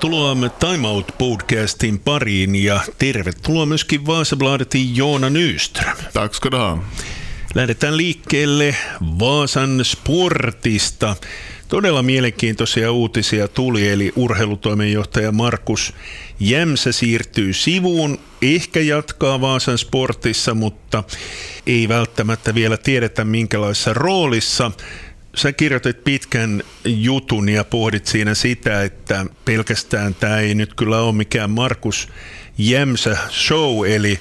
Tervetuloa Time Out podcastin pariin ja tervetuloa myöskin Vaasabladetin Joona Nyström. Tack ska du ha. Lähdetään liikkeelle Vaasan sportista. Todella mielenkiintoisia uutisia tuli, eli urheilutoimenjohtaja Markus Jämsä siirtyy sivuun, ehkä jatkaa Vaasan sportissa, mutta ei välttämättä vielä tiedetä minkälaisessa roolissa sä kirjoitit pitkän jutun ja pohdit siinä sitä, että pelkästään tämä ei nyt kyllä ole mikään Markus Jämsä show, eli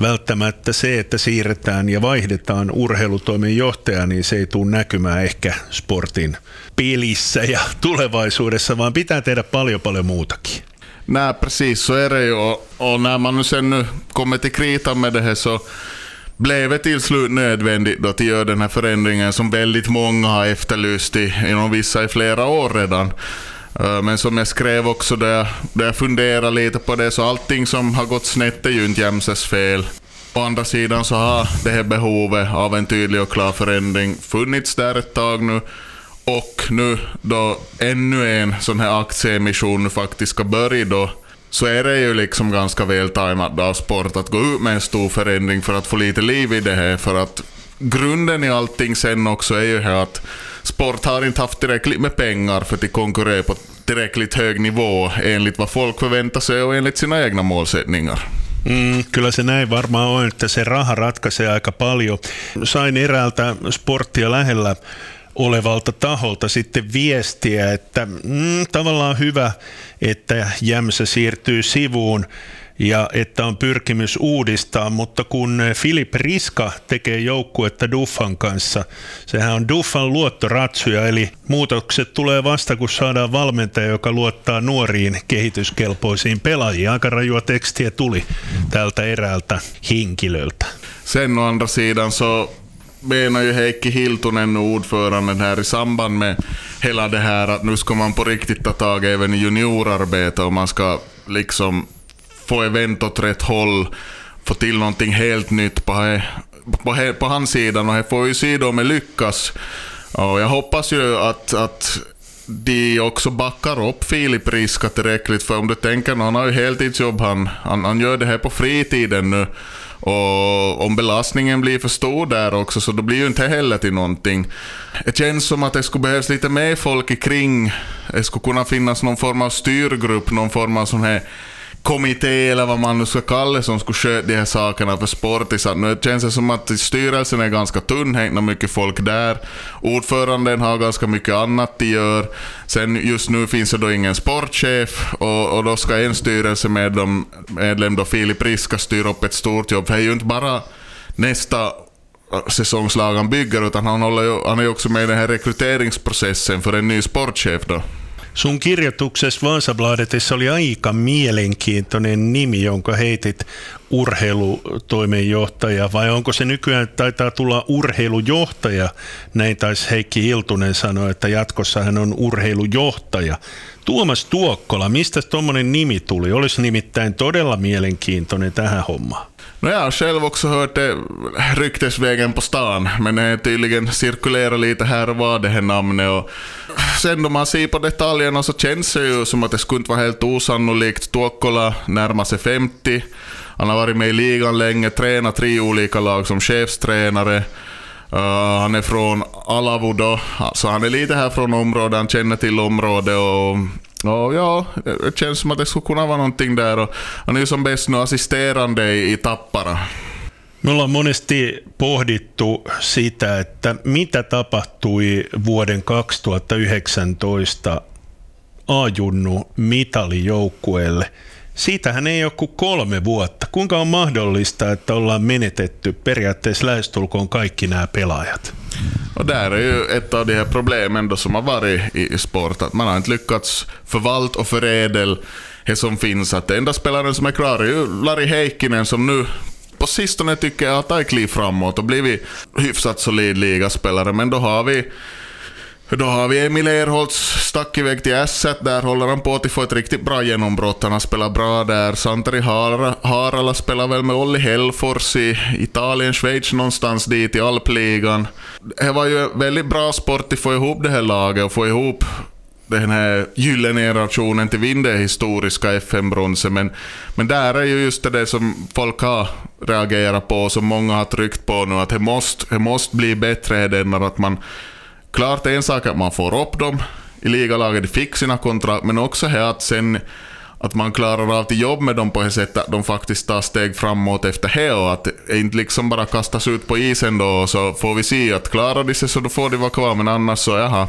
välttämättä se, että siirretään ja vaihdetaan urheilutoimen johtaja, niin se ei tule näkymään ehkä sportin pelissä ja tulevaisuudessa, vaan pitää tehdä paljon paljon muutakin. Nej, precis så är det ju. Och, och när man sen kommer till kritan med det här så blev det till slut nödvändigt då att göra den här förändringen som väldigt många har efterlyst i, inom vissa i flera år redan. Eh, men som jag skrev också där jag, där jag funderade lite på det, så allting som har gått snett är ju inte Jämses fel. Å andra sidan så har det här behovet av en tydlig och klar förändring funnits där ett tag nu. Och nu då ännu en sån här aktieemission faktiskt ska börja då, så är det ju liksom ganska väl tajmat av sport att gå ut med en stor förändring för att få lite liv i det här. För att grunden i allting sen också är ju här att sport har inte haft tillräckligt med pengar för att konkurrera på tillräckligt hög nivå enligt vad folk förväntar sig och enligt sina egna målsättningar. Mm, kyllä se näin varmaan on, että se raha ratkaisee aika paljon. Sain eräältä sporttia lähellä olevalta taholta sitten viestiä, että mm, tavallaan hyvä, että Jämsä siirtyy sivuun ja että on pyrkimys uudistaa, mutta kun Filip Riska tekee joukkuetta Duffan kanssa, sehän on Duffan luottoratsuja, eli muutokset tulee vasta, kun saadaan valmentaja, joka luottaa nuoriin kehityskelpoisiin pelaajiin. Aika rajua tekstiä tuli tältä eräältä henkilöltä. Sen å andra sidan så menar ju Heikki Hiltunen, ordföranden här, i samband med hela det här att nu ska man på riktigt ta tag även i juniorarbete och man ska liksom få event åt rätt håll, få till någonting helt nytt på, he- på, he- på hans sida och det får ju se då om det lyckas. Och jag hoppas ju att, att de också backar upp Filip Riska tillräckligt, för om du tänker, han har ju heltidsjobb, han, han, han gör det här på fritiden nu. Och om belastningen blir för stor där också, så då blir ju inte heller till någonting. Det känns som att det skulle behövas lite mer folk i kring. Det skulle kunna finnas någon form av styrgrupp, någon form av sån här kommitté eller vad man nu ska kalla det som skulle sköta de här sakerna för sportisar. Nu känns det som att styrelsen är ganska tunn, det är mycket folk där. Ordföranden har ganska mycket annat de gör. Sen just nu finns det då ingen sportchef och, och då ska en styrelsemedlem medlem då Filip Riska styra upp ett stort jobb. Det är ju inte bara nästa säsongslag han bygger utan han, håller ju, han är ju också med i den här rekryteringsprocessen för en ny sportchef då. Sun kirjoituksessa Vaasabladetissa oli aika mielenkiintoinen nimi, jonka heitit urheilutoimenjohtaja, vai onko se nykyään, taitaa tulla urheilujohtaja, näin taisi Heikki Hiltunen sanoa, että jatkossa hän on urheilujohtaja. Tuomas Tuokkola, mistä tuommoinen nimi tuli? Olisi nimittäin todella mielenkiintoinen tähän hommaan. No jag har själv också hört det ryktesvägen på stan, men det tydligen cirkulerar lite här och var det här namnet. Och sen då man ser på detaljerna så känns det ju som att det skulle inte vara helt osannolikt. Tuokkola närmar sig 50. Han har varit med i ligan länge, tränat tre olika lag som chefstränare. Uh, han är från Alavo då, så han är lite här från området, han känner till området och och ja, det känns som att det skulle kunna vara någonting där. Och är ju som bäst nu assisterande i, i Tappara. Me ollaan monesti pohdittu sitä, että mitä tapahtui vuoden 2019 A-junnu mitalijoukkueelle. Siitähän ei ole kuin kolme vuotta. Kuinka on mahdollista, että ollaan menetetty periaatteessa lähestulkoon kaikki nämä pelaajat? Och där är ju ett av de här problemen då som har varit i, sport, att man har inte lyckats förvalta och förädla det som finns. Att enda spelaren som är klar är ju Lari Heikkinen som nu på sistone tycker jag har tagit kliv framåt och blivit hyfsat solid ligaspelare. Men då har vi då har vi Emil Erholtz stack iväg till S1, där håller han på att få ett riktigt bra genombrott. Han har spelat bra där. Santeri Har- Harala spelar väl med Olli Hellfors i Italien, Schweiz någonstans dit i alpligan. Det var ju en väldigt bra sport att få ihop det här laget och få ihop den här gyllene generationen till vinna det historiska FM-bronset. Men, men där är ju just det som folk har reagerat på, som många har tryckt på nu, att det måste, det måste bli bättre denna, att man... Klart en sak att man får upp dem i ligalaget, de fick sina kontrakt, men också här att sen att man klarar av till jobb med dem på det sättet att de faktiskt tar steg framåt efter det och att det inte liksom bara kastas ut på isen då och så får vi se att klarar de sig så då får de vara kvar men annars så jaha,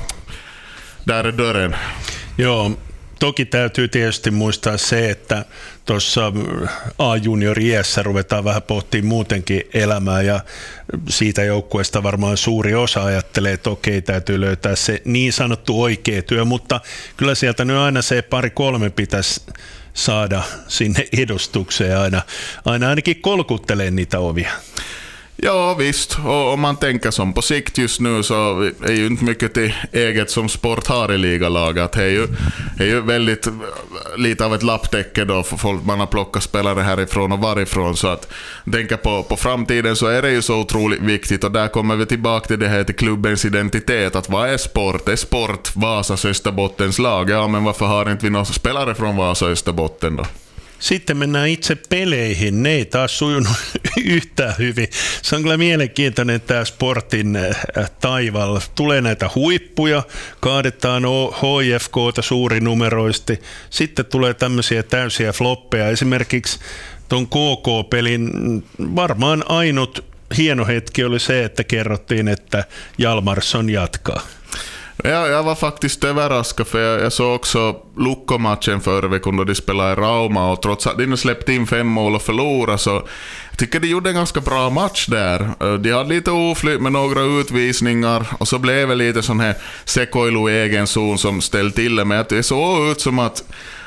där är dörren. Ja, toki täytyy tietysti muistaa se, että tuossa A-junior iässä ruvetaan vähän pohtimaan muutenkin elämää ja siitä joukkueesta varmaan suuri osa ajattelee, että okei, täytyy löytää se niin sanottu oikea työ, mutta kyllä sieltä nyt aina se pari kolme pitäisi saada sinne edustukseen aina, aina ainakin kolkuttelee niitä ovia. Ja visst, och om man tänker som på sikt just nu så är ju inte mycket till eget som sport har i ligalaget. Det är ju, är ju väldigt lite av ett lapptäcke då för folk man har plockat spelare härifrån och varifrån. Så att tänka på, på framtiden så är det ju så otroligt viktigt och där kommer vi tillbaka till det här till klubbens identitet. Att vad är sport? Är sport Vasas Österbottens lag? Ja, men varför har inte vi några spelare från Vasa Österbotten då? Sitten mennään itse peleihin. Ne ei taas sujunut yhtään hyvin. Se on kyllä mielenkiintoinen tämä sportin äh, taival. Tulee näitä huippuja, kaadetaan HFKta suurinumeroisesti. Sitten tulee tämmöisiä täysiä floppeja. Esimerkiksi tuon KK-pelin varmaan ainut hieno hetki oli se, että kerrottiin, että Jalmarsson jatkaa. Jag, jag var faktiskt överraskad för jag, jag såg också Lukko-matchen förra veckan då de spelade i Rauma och trots att de släppte in fem mål och förlorade så jag tycker de gjorde en ganska bra match där. Eh, de hade lite oflyt med några utvisningar och så blev det lite sån här sekoilu i egen zon som ställde till det. Men det såg ut som att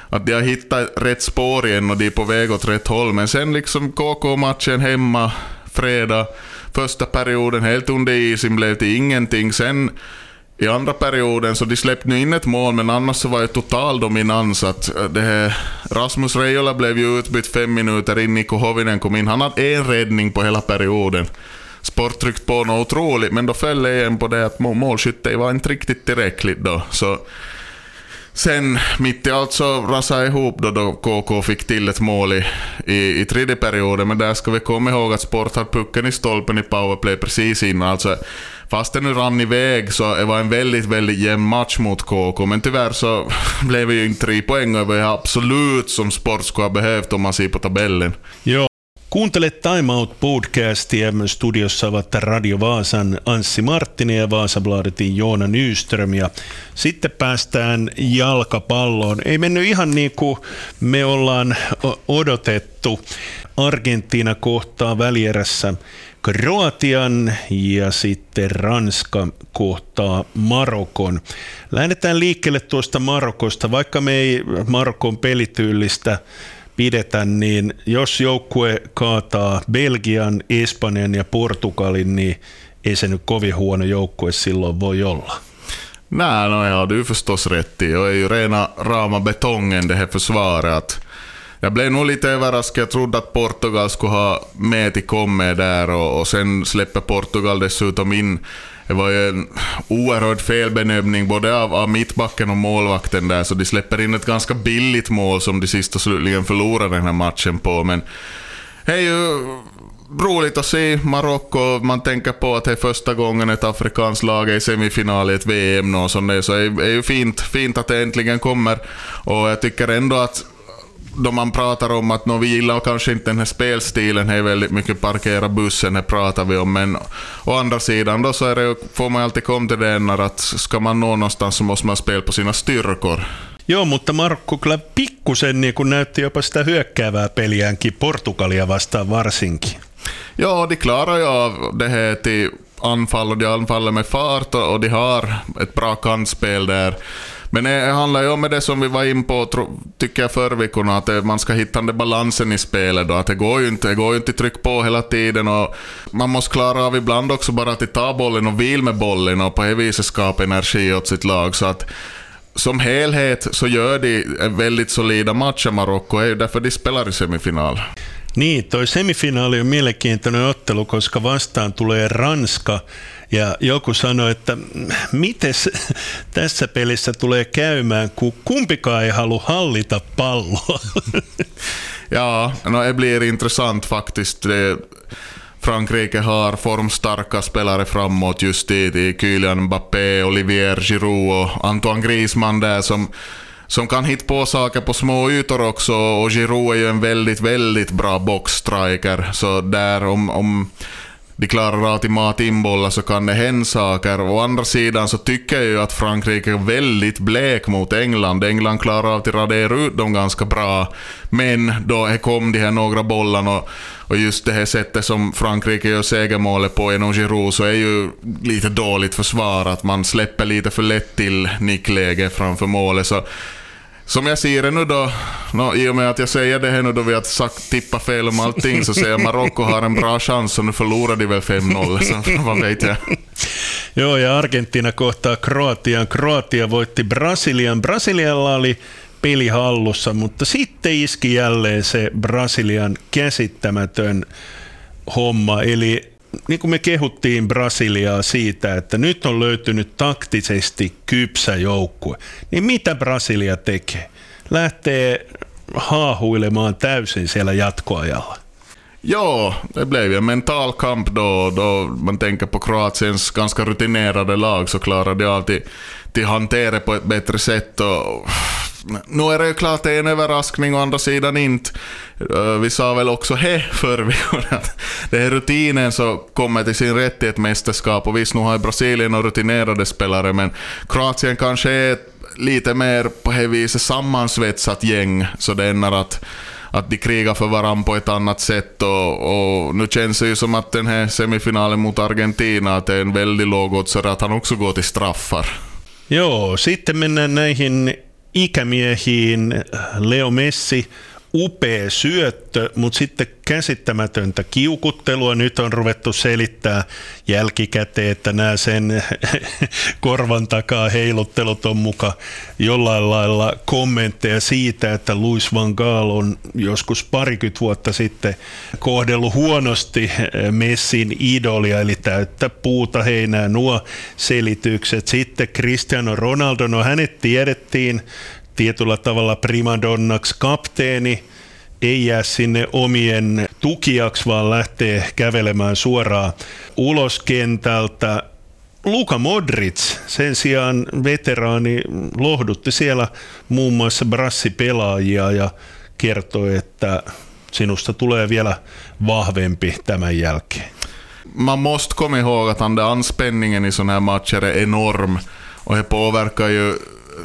att de har hittat rätt spår igen och de är på väg åt rätt håll. Men sen liksom KK-matchen hemma, fredag, första perioden helt under isen blev det ingenting. Sen i andra perioden så de släppte nu in ett mål, men annars så var det total dominans. Att eh, det här, Rasmus Reijola blev ju utbytt fem minuter in, Niko Hovinen kom in. Han hade en räddning på hela perioden. Sport tryckte på något otroligt, men då föll det igen på det att målskytte var inte riktigt tillräckligt då. Så Sen mitt i allt så rasade ihop då, då KK fick till ett mål i, i, i tredje perioden, men där ska vi komma ihåg att Sport hade pucken i stolpen i powerplay precis innan. Alltså, fast det nu rann iväg så det var en väldigt, väldigt jämn match mot KK, men tyvärr så blev det ju inte tre poäng över absolut som Sport skulle ha behövt om man ser på tabellen. Jo. Kuuntele Time Out podcastia. Studiossa ovat Radio Vaasan Anssi Marttinen ja Vaasabladetin Joona Nyström. Ja sitten päästään jalkapalloon. Ei mennyt ihan niin kuin me ollaan odotettu. Argentiina kohtaa välierässä Kroatian ja sitten Ranska kohtaa Marokon. Lähdetään liikkeelle tuosta Marokosta, vaikka me ei Marokon pelityylistä pidetä, niin jos joukkue kaataa Belgian, Espanjan ja Portugalin, niin ei se nyt kovin huono joukkue silloin voi olla. Nej, no, ja, du förstås rätt i. Och är ju rena rama betongen det här försvaret. Jag blev nog lite överraskad. Jag trodde att Portugal skulle ha med till komme där och, och sen släpper Portugal dessutom in det var ju en oerhörd felbenämning både av, av mittbacken och målvakten där, så de släpper in ett ganska billigt mål som de sista slutligen förlorar den här matchen på. Men det är ju roligt att se Marocko. Man tänker på att det är första gången ett afrikanskt lag är i semifinal i ett VM och sånt där, så det är ju fint, fint att det äntligen kommer. Och jag tycker ändå att då man pratar om att vi gillar kanske inte den här spelstilen, det är väldigt mycket parkera bussen, det pratar vi om, men å andra sidan då så är det, får man alltid komma till den att ska man nå någonstans så måste man spela på sina styrkor. Joo, mutta Markku kyllä pikkusen niin kun näytti jopa sitä hyökkäävää peliäänkin Portugalia vastaan varsinkin. Ja, de klarar ju av det här till anfall och de anfaller med fart och de har ett bra kantspel där. Men det handlar ju om det som vi var in på, tycker jag, förr veckorna, att man ska hitta den balansen i spelet. Då. Att det går ju inte, det går ju inte tryck på hela tiden och man måste klara av ibland också bara att ta bollen och vila med bollen och på det viset skapa energi åt sitt lag. Så att som helhet så gör de väldigt solida matcher, Marocko, det är ju därför de spelar i semifinal. Niin, toi semifinaali on mielenkiintoinen ottelu, koska vastaan tulee Ranska ja joku sanoi, että miten tässä pelissä tulee käymään, kun kumpikaan ei halua hallita palloa. Ja, no det blir intressant faktiskt. Det, Frankrike har formstarka spelare framåt just i, i Kylian Mbappé, Olivier Giroud och Antoine Griezmann där som som kan hitta på saker på små ytor också och Giroud är ju en väldigt, väldigt bra boxstriker. Så där om, om de klarar av till mat inbollar så kan det hända saker. Å andra sidan så tycker jag ju att Frankrike är väldigt blek mot England. England klarar av att radera ut dem ganska bra. Men då kom de här några bollarna och, och just det här sättet som Frankrike gör segermålet på genom Giroud så är ju lite dåligt försvarat. Man släpper lite för lätt till nickläge framför målet. Så som jag ser det nu då, no, i och med att jag säger det här nu då vi har sagt tippa fel om allting, så säger jag Marocko har en bra chans och nu förlorar de väl 5-0, så vad vet jag. Joo, ja Argentiina kohtaa Kroatian. Kroatia voitti Brasilian. Brasilialla oli peli hallussa, mutta sitten iski jälleen se Brasilian käsittämätön homma, eli niin kuin me kehuttiin Brasiliaa siitä, että nyt on löytynyt taktisesti kypsä joukkue, niin mitä Brasilia tekee? Lähtee haahuilemaan täysin siellä jatkoajalla. Ja, det blev en mental kamp då, då man tänker på Kroatiens ganska rutinerade lag så klarar de alltid till hantera på ett bättre sätt. Och nu är det ju klart det är en överraskning, å andra sidan inte. Eh, vi sa väl också he förr att det är rutinen som kommer till sin rätt i ett mästerskap och visst nu har Brasilien och rutinerade spelare men Kroatien kanske är lite mer på det viset sammansvetsat gäng så det är att att de krigar för varandra på ett annat sätt och, och, nu känns det ju som att den här semifinalen mot Argentina att det är en väldigt låg att han också går till straffar. Joo, sitten mennään näihin ikämiehiin. Leo Messi upea syöttö, mutta sitten käsittämätöntä kiukuttelua. Nyt on ruvettu selittää jälkikäteen, että nämä sen korvan takaa heiluttelut on muka jollain lailla kommentteja siitä, että Louis van Gaal on joskus parikymmentä vuotta sitten kohdellut huonosti Messin idolia, eli täyttä puuta heinää nuo selitykset. Sitten Cristiano Ronaldo, no hänet tiedettiin tietyllä tavalla primadonnaksi kapteeni, ei jää sinne omien tukijaksi, vaan lähtee kävelemään suoraan ulos kentältä. Luka Modric sen sijaan veteraani lohdutti siellä muun muassa brassipelaajia ja kertoi, että sinusta tulee vielä vahvempi tämän jälkeen. Man måste komma ihåg att den anspänningen i sådana här matcher är enorm och det påverkar ju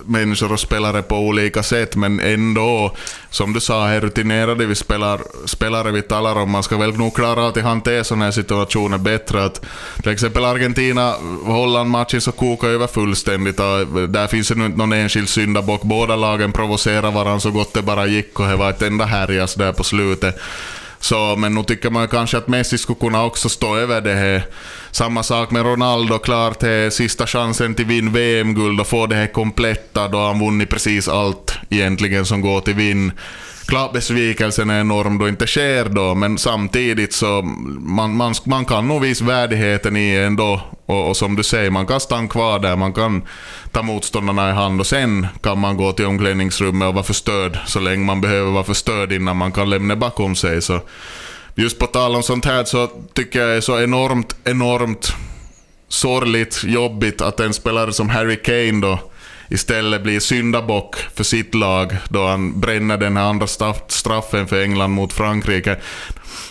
människor och spelare på olika sätt, men ändå, som du sa, här rutinerade vi spelar, spelare vi talar om, man ska väl nog klara att hantera sådana här situationer bättre. Att, till exempel Argentina, Holland-matchen så kokar över fullständigt där finns det inte någon enskild syndabock. Båda lagen provocerar varandra så gott det bara gick och det var ett enda härjas där på slutet. Så, men nu tycker man kanske att Messi skulle kunna också stå över det här. Samma sak med Ronaldo, klart det är sista chansen till vinn VM-guld och få det här kompletta då han vunnit precis allt egentligen som går till vinn. Klart besvikelsen är enorm då inte sker då, men samtidigt så man, man, man kan nog visa värdigheten i ändå. Och, och som du säger, man kan stanna kvar där, man kan ta motståndarna i hand och sen kan man gå till omklädningsrummet och vara förstörd så länge man behöver vara förstörd innan man kan lämna bakom sig. Så just på tal om sånt här så tycker jag det är så enormt, enormt sorgligt, jobbigt att en spelare som Harry Kane då istället blir syndabock för sitt lag då han bränner den här andra straffen för England mot Frankrike.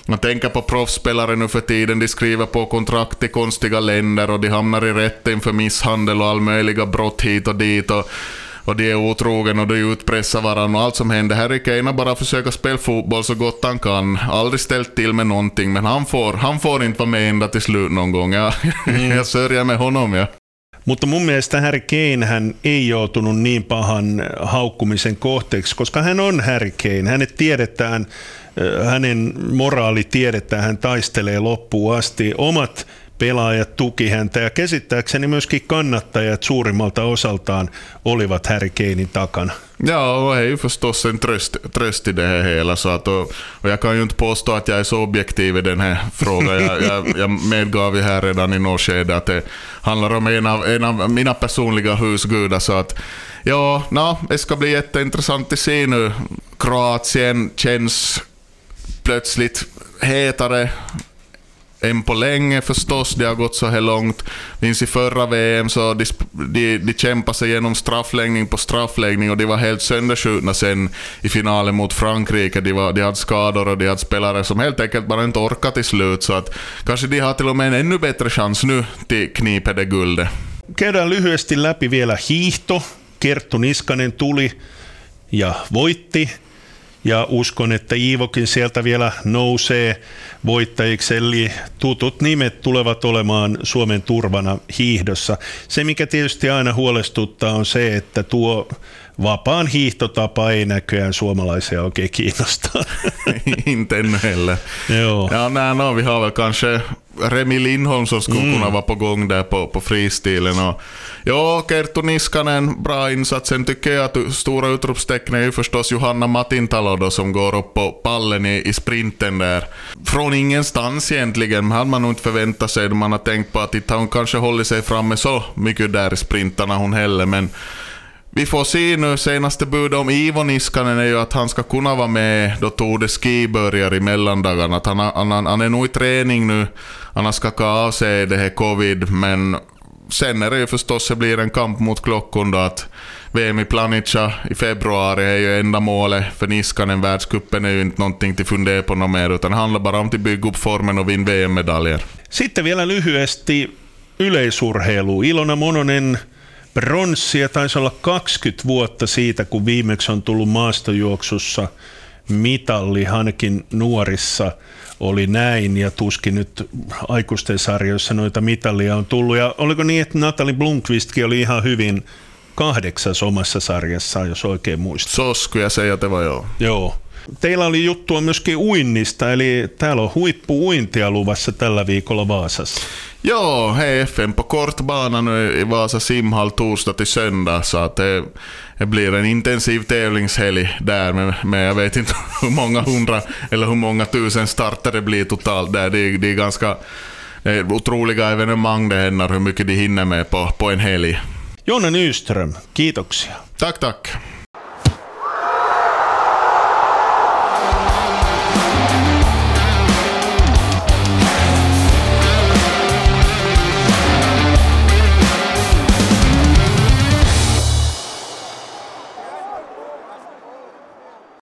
Man tänker på proffsspelare nu för tiden, de skriver på kontrakt i konstiga länder och de hamnar i rätten för misshandel och all möjliga brott hit och dit. Och, och de är otrogen och de utpressar varandra och allt som händer. Harry Kane har bara försökt spela fotboll så gott han kan. Aldrig ställt till med någonting, men han får, han får inte vara med ända till slut någon gång. Jag, mm. jag sörjer med honom. Ja. Mutta mun mielestä Harry Kane hän ei joutunut niin pahan haukkumisen kohteeksi, koska hän on Harry Kane. Hänet tiedetään, hänen moraali tiedetään, hän taistelee loppuun asti. Omat pelaajat tuki häntä ja käsittääkseni myöskin kannattajat suurimmalta osaltaan olivat Harry Kanein takana. Ja, och det ju förstås en tröst, tröst i det här hela. Så att, och, och jag kan ju inte påstå att jag är så objektiv i den här frågan. Jag, jag, jag medgav ju här redan i något skede att det handlar om en av, en av mina personliga husgudar. Så att, ja, no, det ska bli jätteintressant att se nu. Kroatien känns plötsligt hetare än på länge förstås, det har gått så här långt. Minns i förra VM så de, de, de kämpade sig igenom straffläggning på straffläggning och de var helt sönderskjutna sen i finalen mot Frankrike. De, var, de hade skador och de hade spelare som helt enkelt bara inte orkade till slut. Så att kanske de har till och med en ännu bättre chans nu till knipa det guldet. Käydään lyhyesti läpi vielä hiihto. Kerttu Niskanen tuli ja voitti ja uskon, että Iivokin sieltä vielä nousee voittajiksi, eli tutut nimet tulevat olemaan Suomen turvana hiihdossa. Se, mikä tietysti aina huolestuttaa, on se, että tuo vapaan hiihtotapa ei näköjään suomalaisia oikein kiinnosta. Inte heller. Joo. Ja, nej, no, vi har väl kanske Remi Lindholm som skulle kunna vara på gång där på, på fristilen. Och, ja, Kerttu Niskanen, bra insats. Sen tycker jag att stora utropstecken är ju förstås Johanna Matintalo då, som går upp på pallen i, i sprinten där. Från ingenstans egentligen, hade man nog inte förväntat sig. Man har tänkt på att inte hon kanske håller sig framme så mycket där i sprintarna hon heller, men vi får se nu, senaste budet om Ivo Niskanen är ju att han ska kunna vara med då Tour de Ski börjar i mellandagarna. Att han, han, han är nog i träning nu, han har skakat av sig det här covid, men sen är det ju förstås, det blir en kamp mot klockan då att VM i Planica i februari är ju enda målet för Niskanen. Världscupen är ju inte någonting till fundera på något mer, utan det handlar bara om att bygga upp formen och vinna VM-medaljer. Sitten vielä lyhyesti yleisurheilu. Ilona Mononen bronssia taisi olla 20 vuotta siitä, kun viimeksi on tullut maastojuoksussa mitalli, ainakin nuorissa oli näin, ja tuskin nyt aikuisten sarjoissa noita mitallia on tullut. Ja oliko niin, että Natali Blomqvistkin oli ihan hyvin kahdeksas omassa sarjassaan, jos oikein muistan. Säga att det var jag. Joo. Teillä oli juttua myöskin uinnista, eli täällä on huippu-uintia luvassa tällä viikolla Vaasassa. Ja, hej FM på kortbana nu i Vasa simhall torsdag till söndag så att det, det blir en intensiv tävlingshelg där med, med jag vet inte hur många hundra eller hur många tusen starter det blir totalt där. Det, är- det är ganska det är otroliga evenemang det händer hur mycket de hinner med på, på en helg. Jonna Nyström, kiitoksia. Tack, tack.